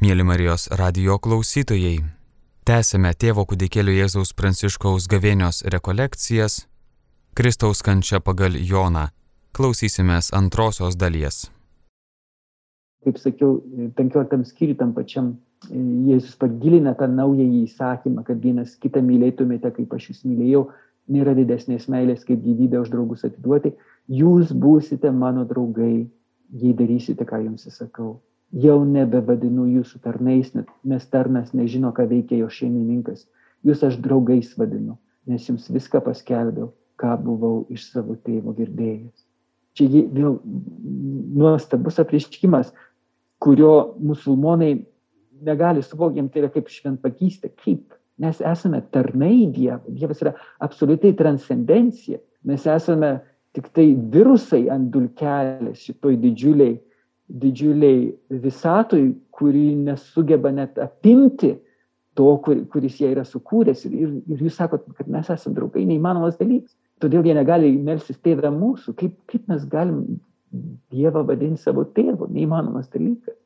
Mėly Marijos radio klausytojai, tęsime tėvo kudikėlio Jėzaus Pranciškaus gavėnios rekolekcijas Kristaus kančia pagal Joną. Klausysimės antrosios dalies. Kaip sakiau, 15 skyriui tam pačiam e, Jėzus pagilina tą naująjį įsakymą, kad vienas kitą mylėtumėte, kaip aš jūs mylėjau, nėra didesnės meilės, kaip gyvybę už draugus atiduoti. Jūs būsite mano draugai, jei darysite, ką jums įsakau jau nebevadinu jūsų tarnais, nes tarnas nežino, ką veikia jo šeimininkas. Jūs aš draugais vadinu, nes jums viską paskelbiau, ką buvau iš savo tėvo girdėjęs. Čia vėl nuostabus apriškimas, kurio musulmonai negali suvokti, jiems tai yra kaip šventpakystė, kaip mes esame tarnai Dievo, Dievas yra absoliutai transcendencija, mes esame tik tai virusai ant dulkelės šitoj didžiuliai didžiuliai visatoj, kuri nesugeba net apimti to, kur, kuris jie yra sukūręs. Ir, ir jūs sakot, kad mes esame draugai, neįmanomas dalykas. Todėl jie negali melsis tėvę mūsų. Kaip, kaip mes galim Dievą vadinti savo tėvu? Neįmanomas dalykas.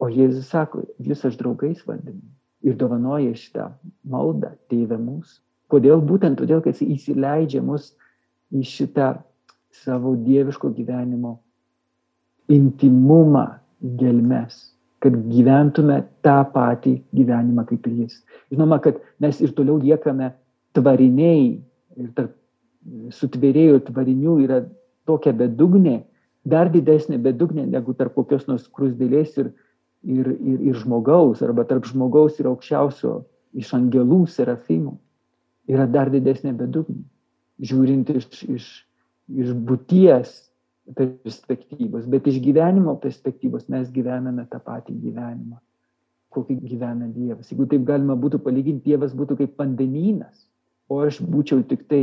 O Jėzus sako, jūs aš draugais vadinu. Ir dovanoja šitą maldą tėvę mūsų. Kodėl? Būtent todėl, kad jis įsileidžia mus į šitą savo dieviško gyvenimo intimumą gelmes, kad gyventume tą patį gyvenimą kaip ir jis. Žinoma, kad mes ir toliau liekame tvariniai ir tarp sutvėrėjų tvarinių yra tokia bedugnė, dar didesnė bedugnė negu tarp kokios nors krusdėlės ir, ir, ir, ir žmogaus, arba tarp žmogaus ir aukščiausio iš angelų serafimų. Yra dar didesnė bedugnė, žiūrint iš, iš, iš būties perspektyvos, bet iš gyvenimo perspektyvos mes gyvename tą patį gyvenimą, kokį gyvena Dievas. Jeigu taip galima būtų palyginti, Dievas būtų kaip vandenynas, o aš būčiau tik tai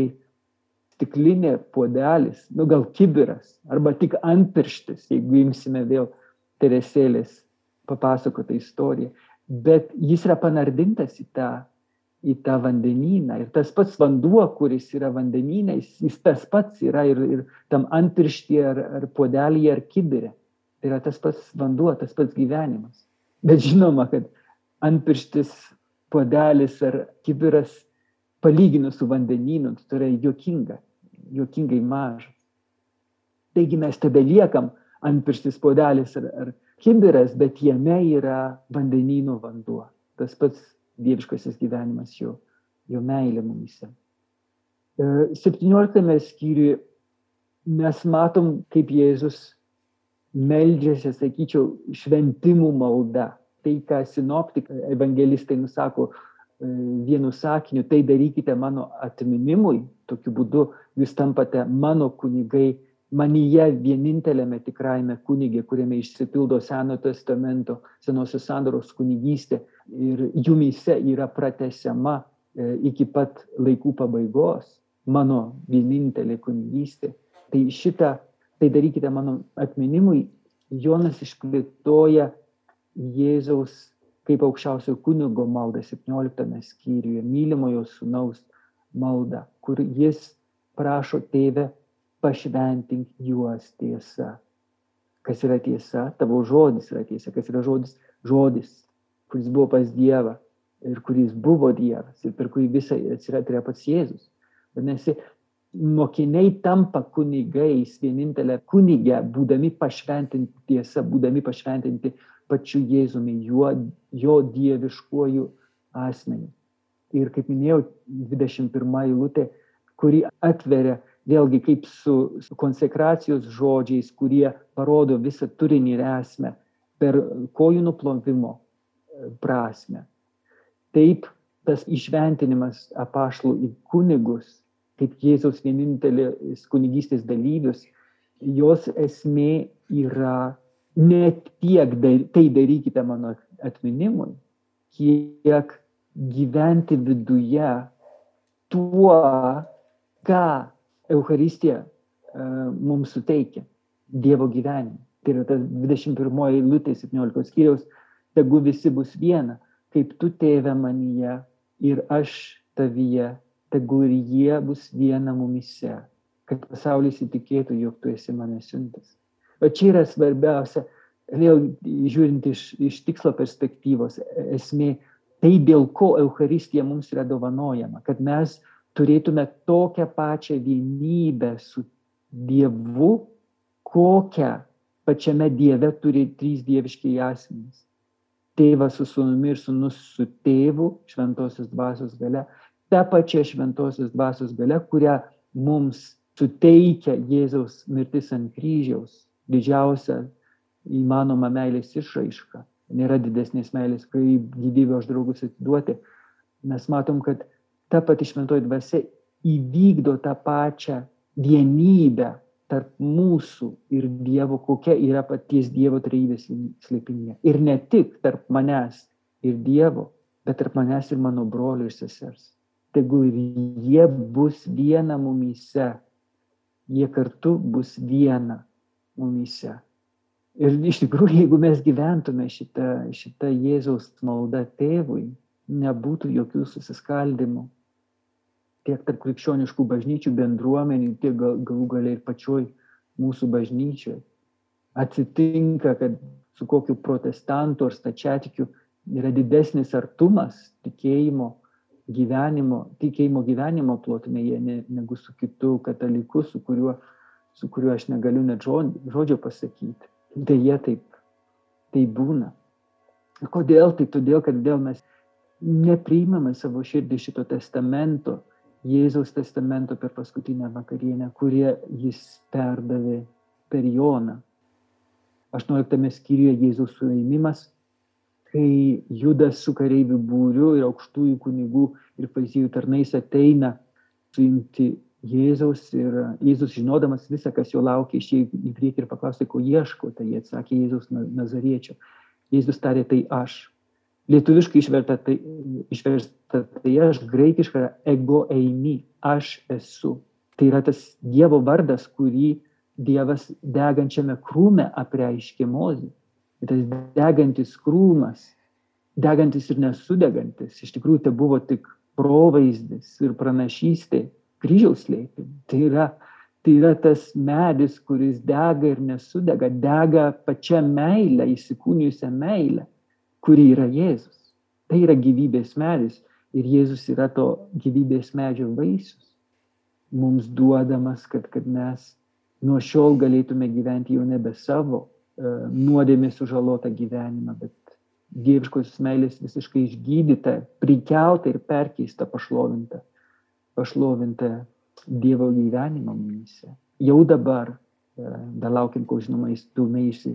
stiklinė puodelis, nu gal kibiras, arba tik antpirštis, jeigu imsime vėl Teresėlės papasakotą istoriją. Bet jis yra panardintas į tą į tą vandenyną. Ir tas pats vanduo, kuris yra vandenyne, jis, jis tas pats yra ir, ir tam antpirštyje ar, ar puodelėje ar kibirė. Tai yra tas pats vanduo, tas pats gyvenimas. Bet žinoma, kad antpirštis, puodelis ar kibiras palyginus su vandenynu, tai yra juokinga, juokingai mažas. Taigi mes tebeliekam antpirštis, puodelis ar, ar kibiras, bet jame yra vandenynų vanduo. Tas pats dieviškasis gyvenimas, jo, jo meilė mumise. 17 e, skyriui mes matom, kaip Jėzus meldžiasi, sakyčiau, šventimų malda. Tai, ką sinoptikai, evangelistai nusako e, vienu sakiniu, tai darykite mano atminimui, tokiu būdu jūs tampate mano kunigai, manyje vienintelėme tikrajame kunigė, kuriame išsipildo Senojo testamento, Senosios sandoros kunigystė ir jumyse yra pratesiama e, iki pat laikų pabaigos mano vienintelė kunigystė. Tai šitą, tai darykite mano atminimui, Jonas išplėtoja Jėzaus kaip aukščiausio kunigo maldą 17 skyriuje, mylimojo sunaus maldą, kur jis prašo tėvę pašventink juos tiesa. Kas yra tiesa? Tavo žodis yra tiesa. Kas yra žodis? Žodis kuris buvo pas Dievą ir kuris buvo Dievas ir per kurį visą atsiradė pats Jėzus. Vadinasi, mokiniai tampa kunigais, vienintelė kunigė, būdami pašventinti tiesa, būdami pašventinti pačiu Jėzumi, jo, jo dieviškuoju asmeniu. Ir kaip minėjau, 21 eilutė, kuri atveria vėlgi kaip su, su konsekracijos žodžiais, kurie parodo visą turinį ir esmę per kojų nuplovimo, prasme. Taip, tas išventinimas apašlų į kunigus, kaip Jėzaus vienintelis kunigystės dalyvius, jos esmė yra ne tiek tai darykite mano atminimui, kiek gyventi viduje tuo, ką Euharistija uh, mums suteikia Dievo gyvenimą. Tai yra tas 21 eilutė 17 skyriaus tegu visi bus viena, kaip tu tėve manyje ir aš tavyje, tegu ir jie bus viena mumise, kad pasaulis įtikėtų, jog tu esi mane siuntas. O čia yra svarbiausia, vėl žiūrint iš, iš tikslo perspektyvos, esmė, tai dėl ko Euharistija mums yra dovanojama, kad mes turėtume tokią pačią vienybę su Dievu, kokią pačiame Dieve turi trys dieviškiai asmenys. Tėvas su sunumi ir sunus su tėvu, šventosios dvasios gale, ta pačia šventosios dvasios gale, kurią mums suteikia Jėzaus mirtis ant kryžiaus, didžiausia įmanoma meilės išraiška. Nėra didesnės meilės, kaip gyvybę už draugus atiduoti. Mes matom, kad ta pati šventoji dvasia įvykdo tą pačią vienybę tarp mūsų ir Dievo, kokia yra paties Dievo trejybės slėpinė. Ir ne tik tarp manęs ir Dievo, bet tarp manęs ir mano brolių ir sesers. Tegul ir jie bus viena mumyse. Jie kartu bus viena mumyse. Ir iš tikrųjų, jeigu mes gyventume šitą, šitą Jėzaus maldą tėvui, nebūtų jokių susiskaldimų. Tiek tarp krikščioniškų bažnyčių bendruomenių, tiek gal, galų galiai ir pačioj mūsų bažnyčioj. Atsitinka, kad su kokiu protestantu ar stačiatikiu yra didesnis artumas tikėjimo gyvenimo, tikėjimo gyvenimo plotmėje ne, negu su kitu kataliku, su kuriuo, su kuriuo aš negaliu net žodžio pasakyti. Deja taip, tai būna. Kodėl? Tai todėl, kad vėl mes nepriimame savo širdį šito testamento, Jėzaus testamento per paskutinę vakarienę, kurie jis perdavė per Joną. 18 skyriuje Jėzaus suėmimas, kai Judas su kareivių būriu ir aukštųjų kunigų ir faizijų tarnais ateina suimti Jėzaus ir Jėzus žinodamas visą, kas jo laukia, išėjo į priekį ir paklausė, ko ieško, tai jie atsakė Jėzus Nazariečio. Jėzus tarė, tai aš. Lietuviškai išverta tai, išversta tai aš, graikiškai yra ego eimi, aš esu. Tai yra tas Dievo vardas, kurį Dievas degančiame krūme apreiškė mozį. Tas degantis krūmas, degantis ir nesudegantis, iš tikrųjų tai buvo tik provaizdis ir pranašystė kryžiaus slėpinį. Tai yra, tai yra tas medis, kuris dega ir nesudega, dega pačia meilė, įsikūnijusią meilę, kuri yra Jėzus. Tai yra gyvybės medis ir Jėzus yra to gyvybės medžio vaisius. Mums duodamas, kad, kad mes nuo šiol galėtume gyventi jau nebe savo uh, nuodėmės sužalotą gyvenimą, bet dieviškosios meilės visiškai išgydyta, prikelta ir perkeista, pašlovinta pašlovintą Dievo gyvenimą mumise. Jau dabar, dar laukiam, kol žinoma, jis pilnai išsi,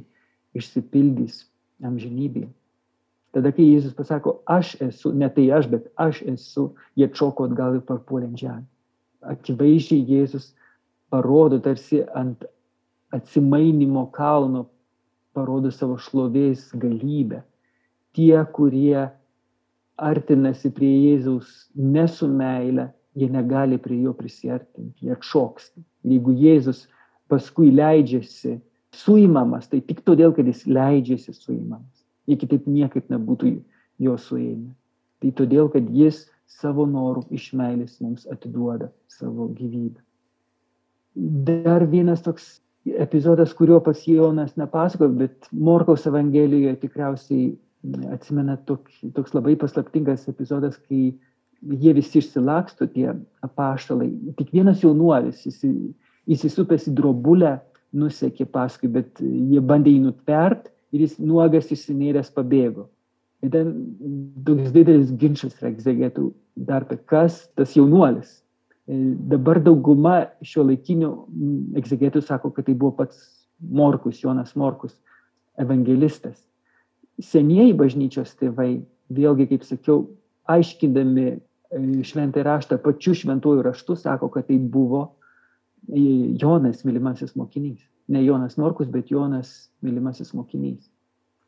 išsipildys amžinybėje. Tada, kai Jėzus pasako, aš esu, ne tai aš, bet aš esu, jie čoko atgal ir parpuolė ant žemę. Akivaizdžiai Jėzus parodo tarsi ant atsimainimo kalno, parodo savo šlovės galybę. Tie, kurie artinasi prie Jėzaus ne su meile, jie negali prie jo prisiartinti, jie atšoksta. Jeigu Jėzus paskui leidžiasi suimamas, tai tik todėl, kad jis leidžiasi suimamas. Jie kitaip niekaip nebūtų jo suėmę. Tai todėl, kad jis savo norų iš meilės mums atiduoda savo gyvybę. Dar vienas toks epizodas, kurio pas Jonas nepasakojo, bet Morkaus Evangelijoje tikriausiai atsimena toks, toks labai paslaptingas epizodas, kai jie visi išsilaksto, tie apaštalai. Tik vienas jaunuolis, jis įsisupęs į drobulę, nusekė paskui, bet jie bandė jį nutvert ir jis nuogas išsinėręs pabėgo. Ir ten toks didelis ginčas yra egzegetų dar apie kas tas jaunuolis. E, dabar dauguma šio laikinių egzegetų sako, kad tai buvo pats Morkus, Jonas Morkus, evangelistas. Senieji bažnyčios tėvai, vėlgi, kaip sakiau, aiškindami šventąjį raštą, pačiu šventuoju raštu sako, kad tai buvo Jonas mylimasis mokinys. Ne Jonas Morkus, bet Jonas mylimasis mokinys.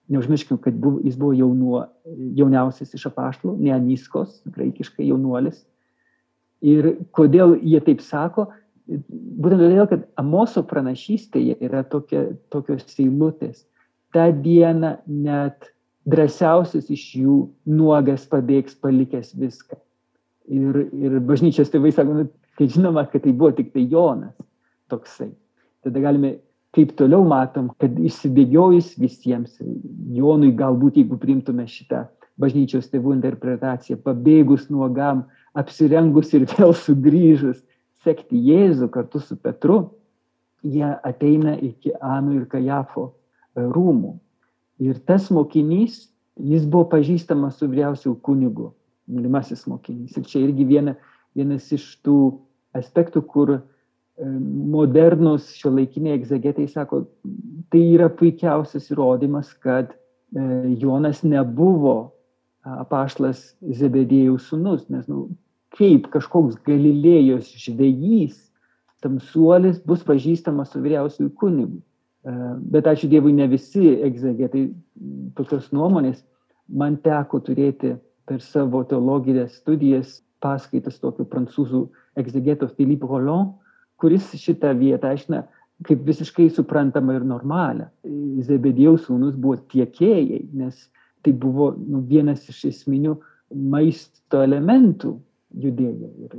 Neužmirškim, kad buvo, jis buvo jaunuo, jauniausias iš apaštalų, ne Aniskos, graikiškai jaunuolis. Ir kodėl jie taip sako? Būtent todėl, kad Amoso pranašystėje yra tokia, tokios eilutės. Ta diena net drąsiausias iš jų nuogas pabėgs palikęs viską. Ir, ir bažnyčios tėvai sako, nu, tai žinoma, kad tai buvo tik tai Jonas toksai. Tada galime kaip toliau matom, kad išsibėgiojus visiems, Jonui galbūt, jeigu primtume šitą bažnyčios tėvų interpretaciją, pabėgus nuogam, apsirengus ir vėl sugrįžus, sekti Jėzų kartu su Petru, jie ateina iki Anų ir Kajafo e, rūmų. Ir tas mokinys, jis buvo pažįstamas su vyriausiu kunigu, mylimasis mokinys. Ir čia irgi viena, vienas iš tų aspektų, kur modernus šio laikiniai egzegetai sako, tai yra puikiausias įrodymas, kad e, Jonas nebuvo apaštlas Zebedėjaus sunus, nes nu, kaip kažkoks Galilėjos žvejys, tamsuolis bus pažįstamas su vyriausiųjų kunigu. E, bet ačiū Dievui, ne visi egzegetai tokios nuomonės. Man teko turėti per savo teologinės studijas paskaitas tokio prancūzų egzegeto Philippe Roland, kuris šitą vietą aiškina kaip visiškai suprantama ir normalią. Zebedėjaus sūnus buvo tiekėjai, nes tai buvo nu, vienas iš esminių maisto elementų judėjo. Ir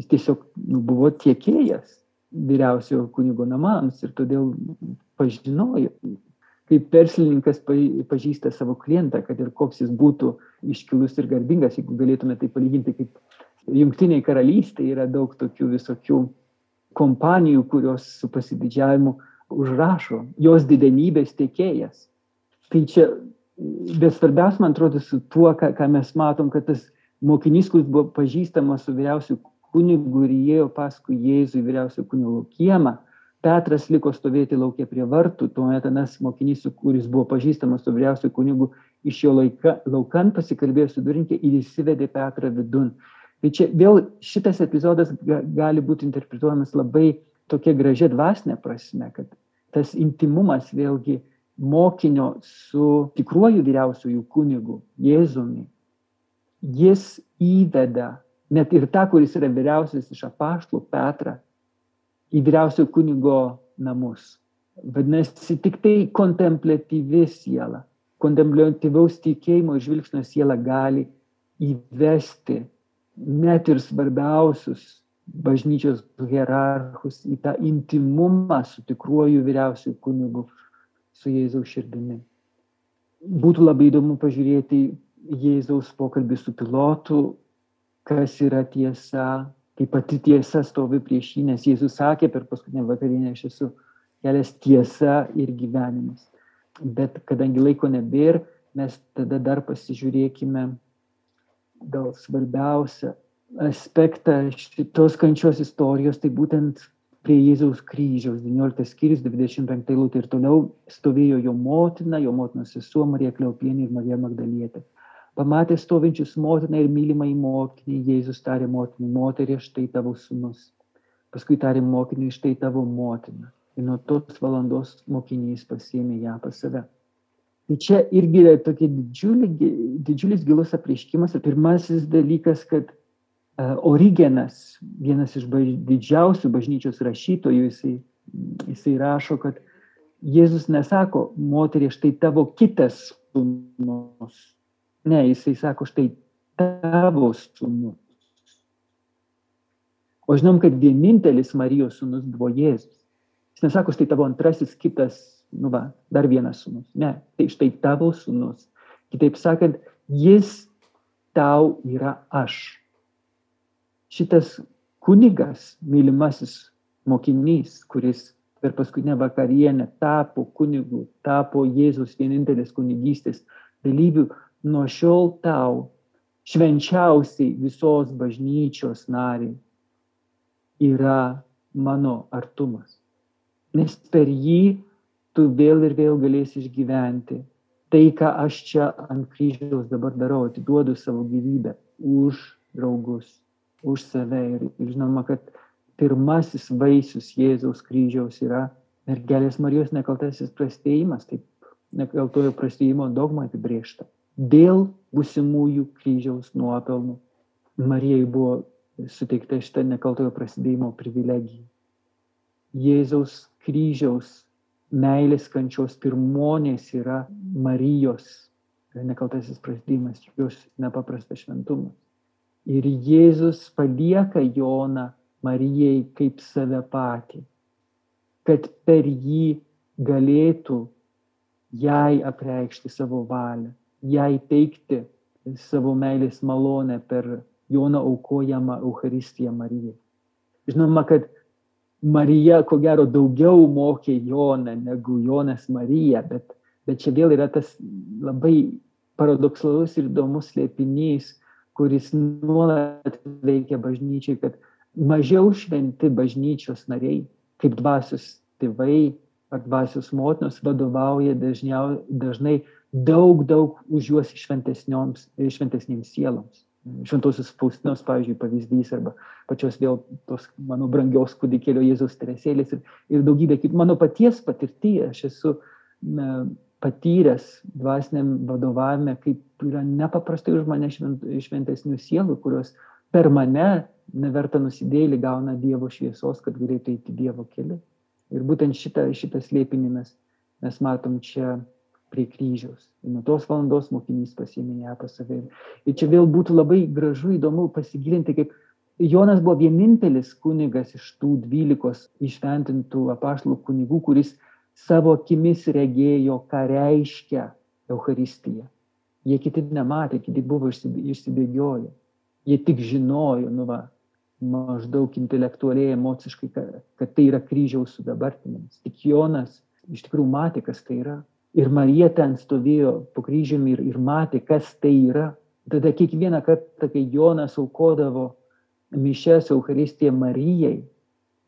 jis tiesiog nu, buvo tiekėjas vyriausiojo kunigo namams ir todėl pažinojo. Kaip verslininkas pažįsta savo klientą, kad ir koks jis būtų iškilus ir garbingas, jeigu galėtume tai palyginti kaip jungtiniai karalystėje yra daug tokių visokių kompanijų, kurios su pasididžiavimu užrašo jos didenybės tiekėjas. Tai čia, bet svarbiausia, man atrodo, su tuo, ką, ką mes matom, kad tas mokinys, kuris buvo pažįstamas su vyriausiu kunigu ir įėjo paskui Jėzų į vyriausio kunigo kiemą, Petras liko stovėti laukia prie vartų, tuomet anas mokinys, kuris buvo pažįstamas su vyriausiu kunigu, iš jo laika, laukan pasikalbėjo su durinkė ir įsivedė Petrą vidun. Tai čia vėl šitas epizodas gali būti interpretuojamas labai tokia gražia dvasinė prasme, kad tas intimumas vėlgi mokinio su tikruoju vyriausiųjų kunigu, Jėzumi, jis įveda net ir tą, kuris yra vyriausias iš apaštlų, Petrą, į vyriausiojo kunigo namus. Vadinasi, tik tai kontemplatyvi siela, kontemplatyvaus tikėjimo žvilgsnio siela gali įvesti net ir svarbiausius bažnyčios hierarchus į tą intimumą su tikruoju vyriausiu kunigu, su Jėzaus širdimi. Būtų labai įdomu pažiūrėti Jėzaus pokalbį su pilotu, kas yra tiesa, kai pati tiesa stovi prieš jį, nes Jėzus sakė per paskutinę vakarienę, aš esu kelias tiesa ir gyvenimas. Bet kadangi laiko nebėr, mes tada dar pasižiūrėkime gal svarbiausią aspektą šitos kančios istorijos, tai būtent prie Jėzaus kryžiaus, 19 skyrius, 25 eilutė ir toliau stovėjo jo motina, jo motinos sesuo Marija Kliaupienė ir Marija Magdalietė. Pamatė stovinčius motiną ir mylimą į mokinį, Jėzus tarė motinai, moterį, štai tavo sunus. Paskui tarė mokiniui, štai tavo motina. Ir nuo tos valandos mokinys pasėmė ją pas save. Tai čia irgi yra tokia didžiulį, didžiulis gilus apreiškimas. Ir pirmasis dalykas, kad uh, Origenas, vienas iš baž, didžiausių bažnyčios rašytojų, jisai, jisai rašo, kad Jėzus nesako, moterie, štai tavo kitas sūnus. Ne, jisai sako, štai tavo sūnus. O žinom, kad vienintelis Marijos sūnus buvo Jėzus. Jis nesako, štai tavo antrasis kitas nu va, dar vienas sūnus. Ne, tai štai tavo sūnus. Kitaip sakant, jis tau yra aš. Šitas kunigas, mylimasis mokinys, kuris per paskutinę vakarienę tapo kunigu, tapo Jėzus vienintelis kunigystės dalyvių, nuo šiol tau švenčiausiai visos bažnyčios nariai yra mano artumas. Nes per jį tu vėl ir vėl galėsi išgyventi. Tai, ką aš čia ant kryžiaus dabar darau, atiduodu savo gyvybę už draugus, už save. Ir, ir žinoma, kad pirmasis vaisius Jėzaus kryžiaus yra mergelės Marijos nekaltasis prastėjimas, taip nekaltojo prastėjimo dogma apibriešta. Dėl busimųjų kryžiaus nuopelnų Marijai buvo suteikta šitą nekaltojo prasidėjimo privilegija. Jėzaus kryžiaus meilės kančios pirmonės yra Marijos nekaltasis prasidėjimas, jos nepaprastas šventumas. Ir Jėzus palieka Joną Marijai kaip save patį, kad per jį galėtų jai apreikšti savo valią, jai teikti savo meilės malonę per Joną aukojamą Eucharistiją Marijai. Žinoma, kad Marija, ko gero, daugiau mokė Joną negu Jonas Marija, bet, bet čia vėl yra tas labai paradoksalus ir įdomus slėpinys, kuris nuolat veikia bažnyčiai, kad mažiau šventi bažnyčios nariai, kaip dvasios tėvai ar dvasios motinos, vadovauja dažniau, dažnai daug, daug už juos šventesnėms sieloms. Šventosios Faustinos, pavyzdžiui, pavyzdys, arba pačios vėl tos mano brangios kūdikėlio Jėzaus teresėlės ir, ir daugybė kitų. Mano paties patirtyje aš esu na, patyręs dvasiniam vadovavime, kaip yra nepaprastai už mane švent, šventesnių sielų, kurios per mane neverta nusidėlį gauna Dievo šviesos, kad galėtų eiti Dievo keliu. Ir būtent šitą, šitą slėpinį mes, mes matom čia prie kryžiaus. Nuo tos valandos mokinys pasiėmė ją pas save. Ir čia vėl būtų labai gražu, įdomu pasigilinti, kaip Jonas buvo vienintelis kunigas iš tų dvylikos išventintų apaštalų kunigų, kuris savo akimis regėjo, ką reiškia Euharistija. Jie kiti nematė, kiti buvo išsibėgioję. Jie tik žinojo, nu va, maždaug intelektualiai, emociškai, kad tai yra kryžiaus sudabartinimas. Tik Jonas iš tikrųjų matė, kas tai yra. Ir Marija ten stovėjo po kryžiumi ir, ir matė, kas tai yra. Tada kiekvieną kartą, kai Jonas aukodavo mišes Euharistiją Marijai,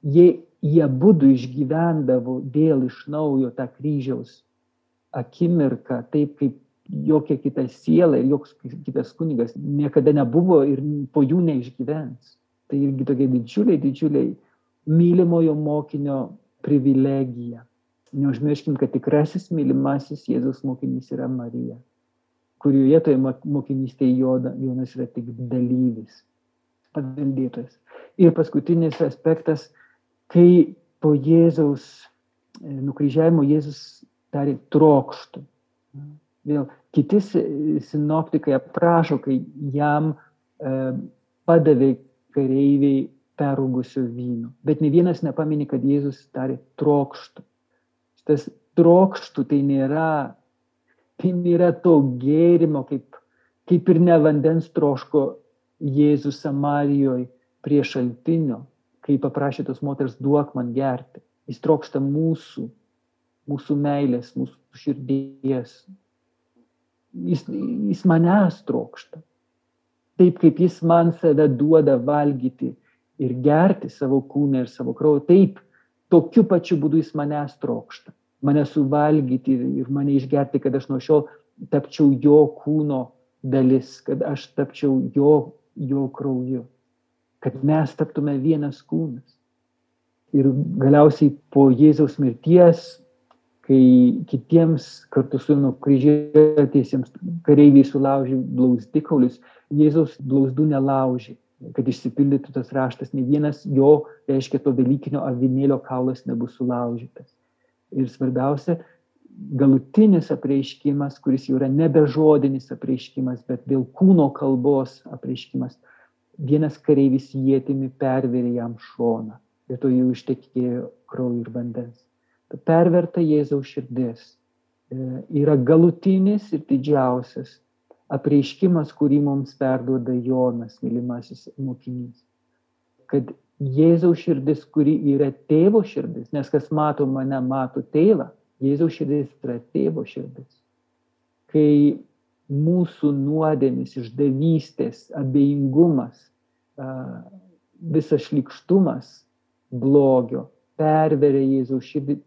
jie, jie būdų išgyvendavo vėl iš naujo tą kryžiaus akimirką, taip kaip jokia kita siela ir joks kitas kunigas niekada nebuvo ir po jų neišgyvens. Tai irgi tokie didžiuliai, didžiuliai mylimojo mokinio privilegija. Neužmirškim, kad tikrasis mylimasis Jėzus mokinys yra Marija, kurioje toje mokinystėje Jonas yra tik dalyvis, paveldėtojas. Ir paskutinis aspektas, kai po Jėzaus e, nukryžiavimo Jėzus tarė trokštų. Vėl kiti sinoptikai aprašo, kai jam e, padavė kareiviai perūgusio vyno. Bet ne vienas nepamini, kad Jėzus tarė trokštų. Šitas trokštų tai nėra, tai nėra to gėrimo, kaip, kaip ir ne vandens troško Jėzus Samarijoje prie šaltinio, kai paprašė tos moters duok man gerti. Jis trokšta mūsų, mūsų meilės, mūsų širdies. Jis, jis manęs trokšta taip kaip jis man save duoda valgyti ir gerti savo kūną ir savo kraują, taip, tokiu pačiu būdu jis manęs trokšta. Mane suvalgyti ir mane išgerti, kad aš nuo šiol tapčiau jo kūno dalis, kad aš tapčiau jo, jo krauju, kad mes taptume vienas kūnas. Ir galiausiai po Jėzaus mirties, kai kitiems kartu su nukryžiuotėsiems kareiviai sulaužė blauzdikaulius, Jėzaus blauzdų nelaužė, kad išsipildytų tas raštas, ne vienas jo, reiškia, to dalykinio avinėlio kaulas nebus sulaužytas. Ir svarbiausia, galutinis apreiškimas, kuris jau yra nebe žodinis apreiškimas, bet dėl kūno kalbos apreiškimas. Vienas kareivis jėtimi perverė jam šoną ir to jau ištekėjo kraujo ir vandens. Ta perverta Jėzaus širdis e, yra galutinis ir didžiausias apreiškimas, kurį mums perduoda Jonas, mylimasis mokinys. Kad Jėzaus širdis, kuri yra tėvo širdis, nes kas mato mane, mato tėvą, Jėzaus širdis yra tėvo širdis. Kai mūsų nuodėmis, išdavystės, abejingumas, visas šlikštumas blogio perveria Jėzaus širdį,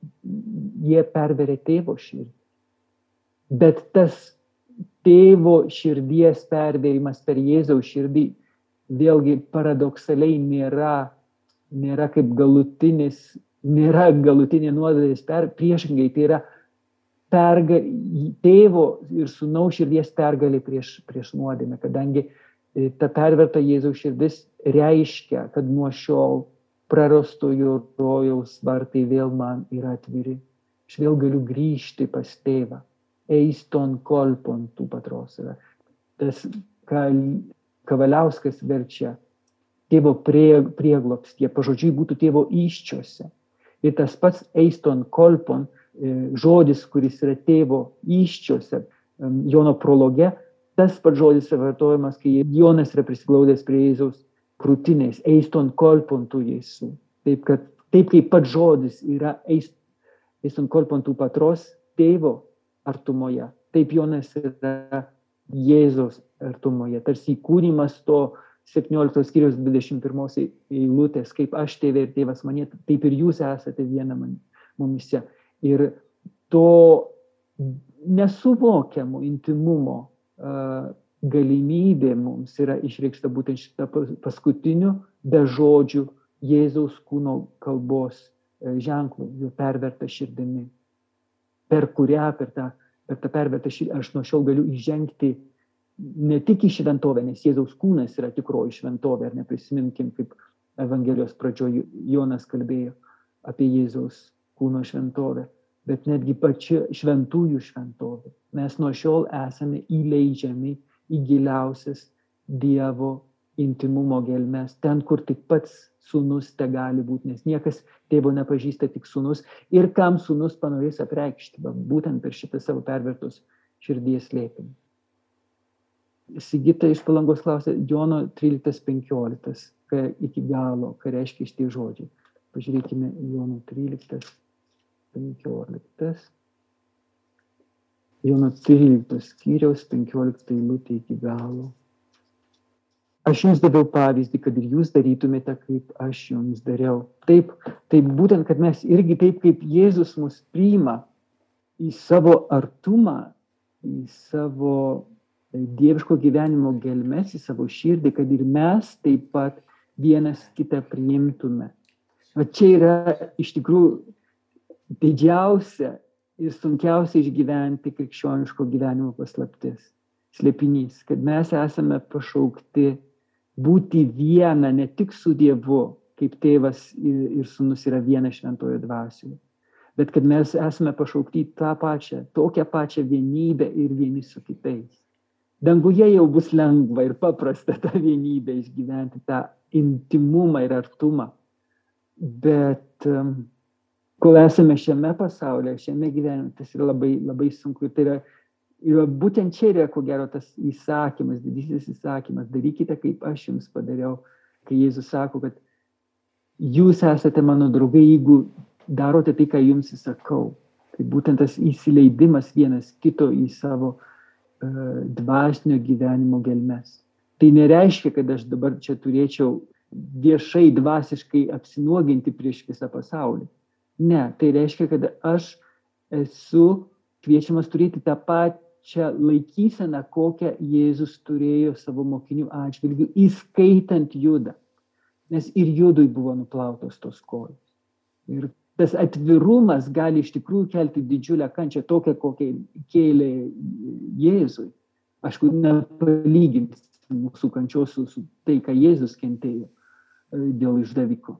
jie perveria tėvo širdį. Bet tas tėvo širdies pervėrimas per Jėzaus širdį vėlgi paradoksaliai nėra, nėra kaip galutinis, nėra galutinė nuodėlės per, priešingai, tai yra perga, tėvo ir sunaus širdies pergalė prieš, prieš nuodėmę, kadangi e, ta perverta Jėzaus širdis reiškia, kad nuo šiol prarastojo rojaus vartai vėl man yra atviri. Aš vėl galiu grįžti pas tėvą eiston kolpon tų patros yra. Tas, Kavaliauskas verčia, tėvo prie, prieglopstie, pažodžiui būtų tėvo iščiose. Ir tas pats eiston kolpon žodis, kuris yra tėvo iščiose, Jono prologe, tas pats žodis yra vartojamas, kai Jonas yra prisiglaudęs prie Jėzaus krūtinės, eiston kolpontų Jėzų. Taip, kad, taip kaip pats žodis yra eiston kolpontų patros tėvo artumoje, taip Jonas yra Jėzaus artumoje. Tarsi įkūnymas to 17 skyrius 21 eilutės, kaip aš tėvė ir tėvas mane, taip ir jūs esate viena man, mumise. Ir to nesuvokiamo intimumo galimybė mums yra išreikšta būtent šitą paskutiniu be žodžių Jėzaus kūno kalbos e, ženklų, jau perverta širdimi, per kurią, per tą, per tą pervertą širdį aš nuo šiol galiu įžengti ne tik į šventovę, nes Jėzaus kūnas yra tikroji šventovė, ar neprisiminkim, kaip Evangelijos pradžioje Jonas kalbėjo apie Jėzaus kūno šventovę, bet netgi pačia šventųjų šventovė. Mes nuo šiol esame įleidžiami į giliausias Dievo intimumo gelmes, ten, kur tik pats sunus te gali būti, nes niekas tėvo nepažįsta tik sunus ir kam sunus panorės apreikšti, būtent per šitą savo pervertus širdies lėpinį. Sigita iš palangos klausė Jono 13.15, ką iki galo, ką reiškia šitie žodžiai. Pažiūrėkime Jono 13. 15. Jono 13 skyriaus 15 eilutė iki galo. Aš jums daviau pavyzdį, kad ir jūs darytumėte, kaip aš jums dariau. Taip, taip būtent, kad mes irgi taip, kaip Jėzus mus priima į savo artumą, į savo dieviško gyvenimo gelmes, į savo širdį, kad ir mes taip pat vienas kitą priimtume. O čia yra iš tikrųjų didžiausia ir sunkiausia išgyventi krikščioniško gyvenimo paslaptis, slėpinys, kad mes esame pašaukti būti viena ne tik su Dievu, kaip tėvas ir, ir sunus yra viena šventojo dvasioje, bet kad mes esame pašaukti tą pačią, tokią pačią vienybę ir vieni su kitais. Danguje jau bus lengva ir paprasta tą vienybę išgyventi, tą intimumą ir artumą. Bet um, kol esame šiame pasaulyje, šiame gyvenime, tas yra labai, labai sunku. Ir tai yra, yra būtent čia yra, ko gero, tas įsakymas, didysis įsakymas, darykite, kaip aš jums padariau, kai Jėzus sako, kad jūs esate mano draugai, jeigu darote tai, ką jums įsakau. Tai būtent tas įsileidimas vienas kito į savo dvasinio gyvenimo gelmes. Tai nereiškia, kad aš dabar čia turėčiau viešai dvasiškai apsinuoginti prieš visą pasaulį Ne, tai reiškia, kad aš esu kviečiamas turėti tą pačią laikyseną, kokią Jėzus turėjo savo mokinių atžvilgių, įskaitant judą. Nes ir judui buvo nuplautos tos kojos. Ir tas atvirumas gali iš tikrųjų kelti didžiulę kančią, tokią, kokią kėlė Jėzui. Aišku, nepalyginti mūsų kančios su, su tai, ką Jėzus kentėjo e, dėl išdaviko.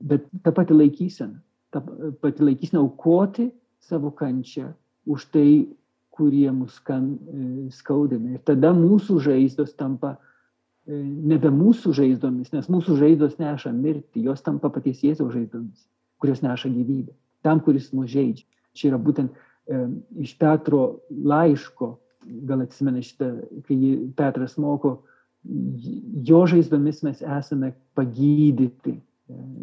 Bet ta pati laikysena ta pati laikysena aukoti savo kančią už tai, kurie mus kan, e, skaudina. Ir tada mūsų žaizdos tampa e, nebe mūsų žaizdomis, nes mūsų žaizdos neša mirtį, jos tampa paties Jėzaus žaizdomis, kurios neša gyvybę. Tam, kuris mus žaidžia. Čia yra būtent e, iš Petro laiško, gal atsimena šitą, kai Petras moko, jo žaizdomis mes esame pagydyti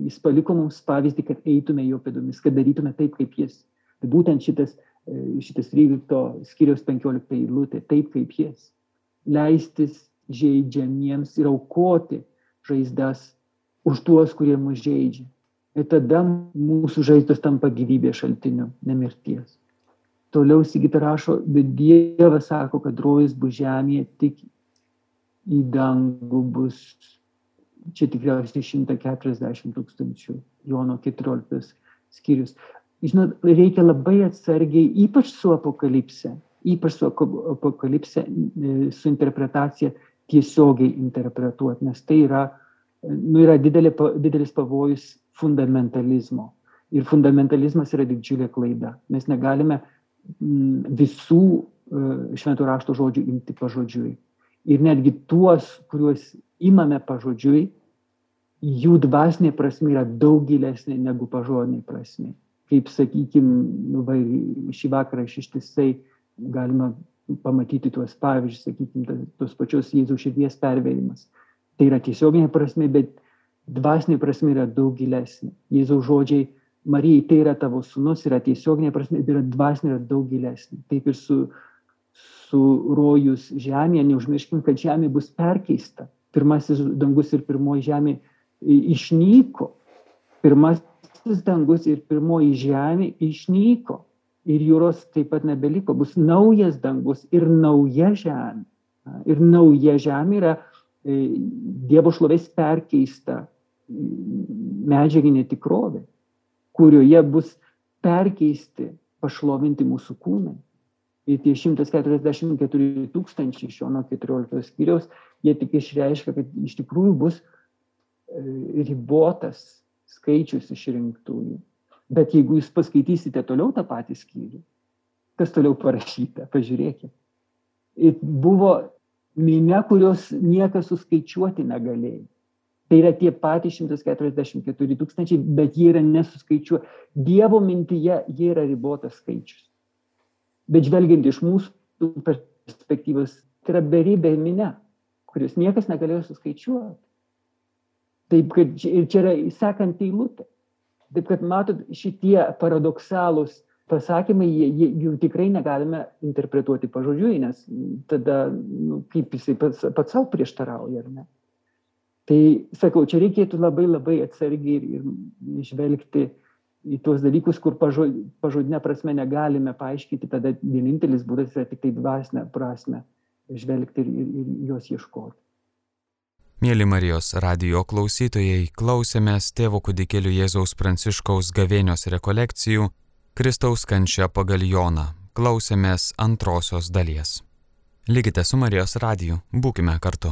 Jis paliko mums pavyzdį, kad eitume jo pėdomis, kad darytume taip, kaip jis. Tai būtent šitas, e, šitas 13 skyriaus 15 eilutė, taip kaip jis. Leistis žaidžiamiems ir aukoti žaizdas už tuos, kurie mus žaidžia. Ir tada mūsų žaizdos tampa gyvybės šaltiniu, nemirties. Toliau Sigita rašo, bet Dievas sako, kad rojus bus žemėje, tik į dangų bus čia tikriausiai 140 tūkstančių, Jono 14 skyrius. Žinot, reikia labai atsargiai, ypač su apokalipse, ypač su apokalipse, e, su interpretacija tiesiogiai interpretuoti, nes tai yra, nu, yra didelė, didelis pavojus fundamentalizmo. Ir fundamentalizmas yra didžiulė klaida. Mes negalime visų e, šventų rašto žodžių imti pažodžiui. Ir netgi tuos, kuriuos imame pažodžiui, jų dvasinė prasme yra daug gilesnė negu pažodinė prasme. kaip sakykime, va, šį vakarą iš ištisai galima pamatyti tuos pavyzdžius, sakykime, tos pačios Jėzaus širdies pervėrimas. Tai yra tiesioginė prasme, bet dvasinė prasme yra daug gilesnė. Jėzaus žodžiai Marijai tai yra tavo sunus, yra tiesioginė prasme, yra dvasinė, yra daug gilesnė. Taip ir su, su rojus žemėje, neužmirškim, kad žemė bus perkeista. Pirmasis dangus ir pirmoji žemė išnyko. Pirmasis dangus ir pirmoji žemė išnyko. Ir jūros taip pat nebeliko. Bus naujas dangus ir nauja žemė. Ir nauja žemė yra e, Dievo šlovės perkeista medžiaginė tikrovė, kurioje bus perkeisti, pašlovinti mūsų kūnai. Ir tie 144 tūkstančiai šio nuo 14 skyriaus, jie tik išreiškia, kad iš tikrųjų bus e, ribotas skaičius išrinktųjų. Bet jeigu jūs paskaitysite toliau tą patį skyrių, kas toliau parašyta, pažiūrėkite. Ir buvo minė, kurios niekas suskaičiuoti negalėjo. Tai yra tie patys 144 tūkstančiai, bet jie yra nesuskaičiuoti. Dievo mintyje jie yra ribotas skaičius. Bet žvelgiant iš mūsų perspektyvos, tai yra beribė minė, kurios niekas negalėjo suskaičiuoti. Taip, kad ir čia yra sekant eilutė. Taip, kad matot, šitie paradoksalūs pasakymai, jie, jie, jų tikrai negalime interpretuoti pažodžiui, nes tada, nu, kaip jisai pats, pats savo prieštarauja, ar ne? Tai sakau, čia reikėtų labai labai atsargiai ir, ir žvelgti į tuos dalykus, kur pažodinė prasme negalime paaiškinti, tada vienintelis būdas yra tik tai dvasinę prasme žvelgti ir, ir, ir jos ieškoti. Mėly Marijos radio klausytojai, klausėmės tėvo kudikėlių Jėzaus Pranciškaus gavėnios rekolekcijų Kristaus kančia pagal Joną. Klausėmės antrosios dalies. Likite su Marijos radiju, būkime kartu.